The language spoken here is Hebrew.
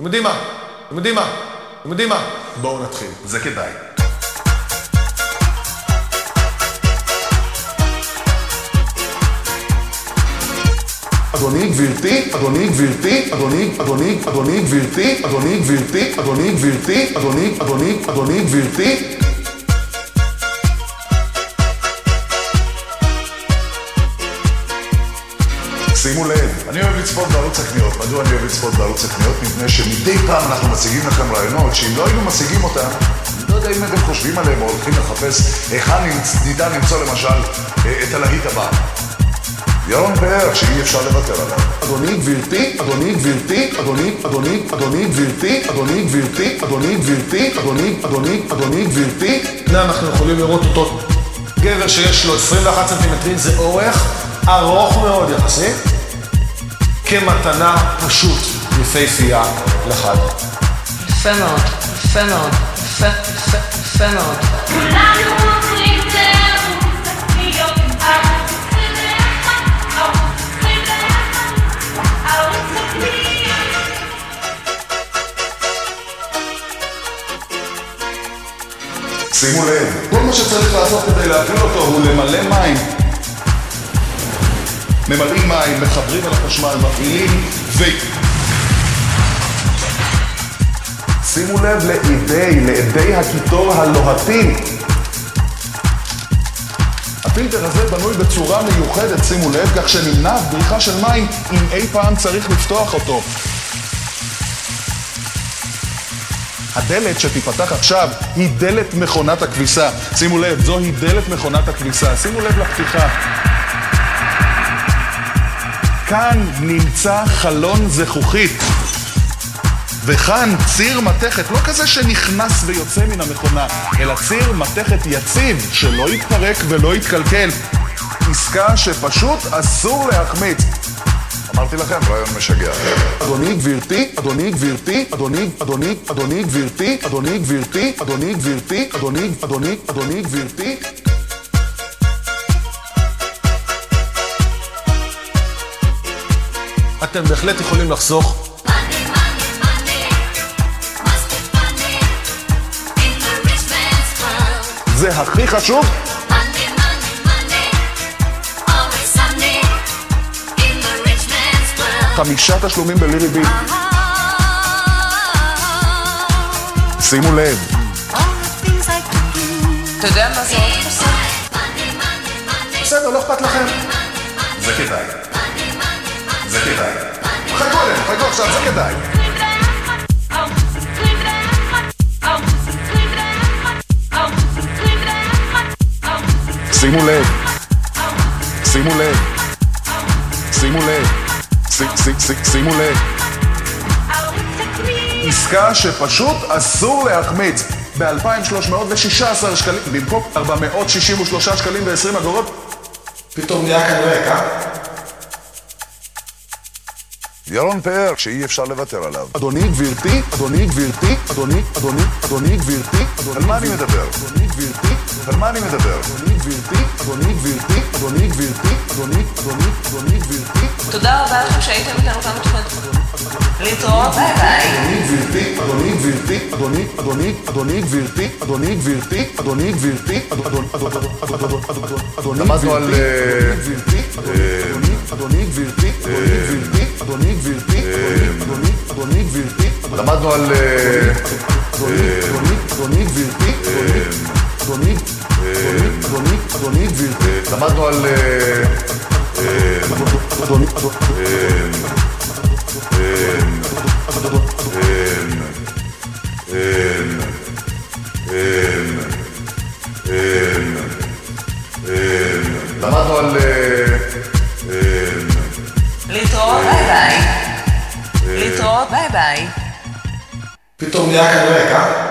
אתם יודעים מה? אתם יודעים מה? אתם יודעים מה? בואו נתחיל. זה כדאי. אדוני גבירתי, אדוני גבירתי, אדוני, אדוני, אדוני גבירתי, אדוני גבירתי, אדוני גבירתי, אדוני, אדוני, אדוני גבירתי. שימו לב, אני אוהב לצפות בערוץ הקניות. מדוע אני אוהב לצפות בערוץ הקניות? מפני שמדי פעם אנחנו מציגים לכם רעיונות שאם לא היינו מציגים אותם, אני לא יודע אם אתם חושבים עליהם או הולכים לחפש היכן ניתן למצוא למשל אה, את הלהיט הבא. ירון פאר, שאי אפשר לוותר עליו. אדוני גבירתי, אדוני גבירתי, אדוני, אדוני, אדוני גבירתי, אדוני גבירתי, אדוני גבירתי, אדוני, אדוני, אדוני גבירתי. הנה אנחנו יכולים לראות אותו גבר שיש לו 21 סנטימטרים, זה אורך ארוך מאוד יחסית, כמתנה פשוט יפהפייה לחג. יפה מאוד, יפה מאוד, יפה, יפה, יפה מאוד. כולנו עוברים טירוף, תקניות עם ערוץ 21, ערוץ 21, ערוץ הקניות. שימו לב, כל מה שצריך לעשות כדי להפעיל אותו הוא למלא מים. ממלאים מים, מחברים אל החשמל, מפעילים ו... שימו לב לאידי, לאדי הקיטור הלוהטים. הפילטר הזה בנוי בצורה מיוחדת, שימו לב, כך שנמנעת בריחה של מים אם אי פעם צריך לפתוח אותו. הדלת שתיפתח עכשיו היא דלת מכונת הכביסה. שימו לב, זוהי דלת מכונת הכביסה. שימו לב לפתיחה. כאן נמצא חלון זכוכית. וכאן ציר מתכת, לא כזה שנכנס ויוצא מן המכונה, אלא ציר מתכת יציב, שלא יתפרק ולא יתקלקל. עסקה שפשוט אסור להחמיץ. אמרתי לכם, רעיון משגע. אדוני גבירתי, אדוני גבירתי, אדוני, אדוני, אדוני גבירתי, אדוני גבירתי, אדוני גבירתי, אדוני, אדוני, אדוני גבירתי. אתם בהחלט יכולים לחסוך. זה הכי חשוב. חמישה תשלומים בלילי בי. שימו לב. אתה יודע מה זה עוד בסדר, לא אכפת לכם. זה כדאי. כדאי. חכו עלינו, חכו עכשיו, זה כדאי. שימו לב, שימו לב, שימו לב, שימו לב. עסקה שפשוט אסור להחמיץ. ב-2,316 שקלים, במקום 463 שקלים ו-20 אגורות, פתאום נהיה כאן ריק, אה? ירון פאר, שאי אפשר לוותר עליו. אדוני גבירתי, אדוני גבירתי, אדוני, אדוני, אדוני גבירתי, אדוני על מה אני מדבר? אדוני גבירתי, על מה אני מדבר? אדוני גבירתי, אדוני גבירתי, אדוני אדוני, אדוני, אדוני גבירתי, תודה רבה לכם שהייתם איתנו כאן בתוכנית. להתראות, ביי ביי. אדוני גבירתי, אדוני גבירתי, אדוני, אדוני, אדוני גבירתי, אדוני גבירתי, אדוני אדון- אדוני אה, אדוני גבירתי, אדוני, אדוני גבירתי, אדוני גבירתי, אדוני גבירתי, אדוני, אדוני גבירתי, אדוני, למדנו על... אה, אדוני, אדוני, אדוני אדוני, אדוני, אדוני, אדוני גבירתי, למדנו על... אה, אדוני, אדוני, ביי. להתראות, ביי ביי.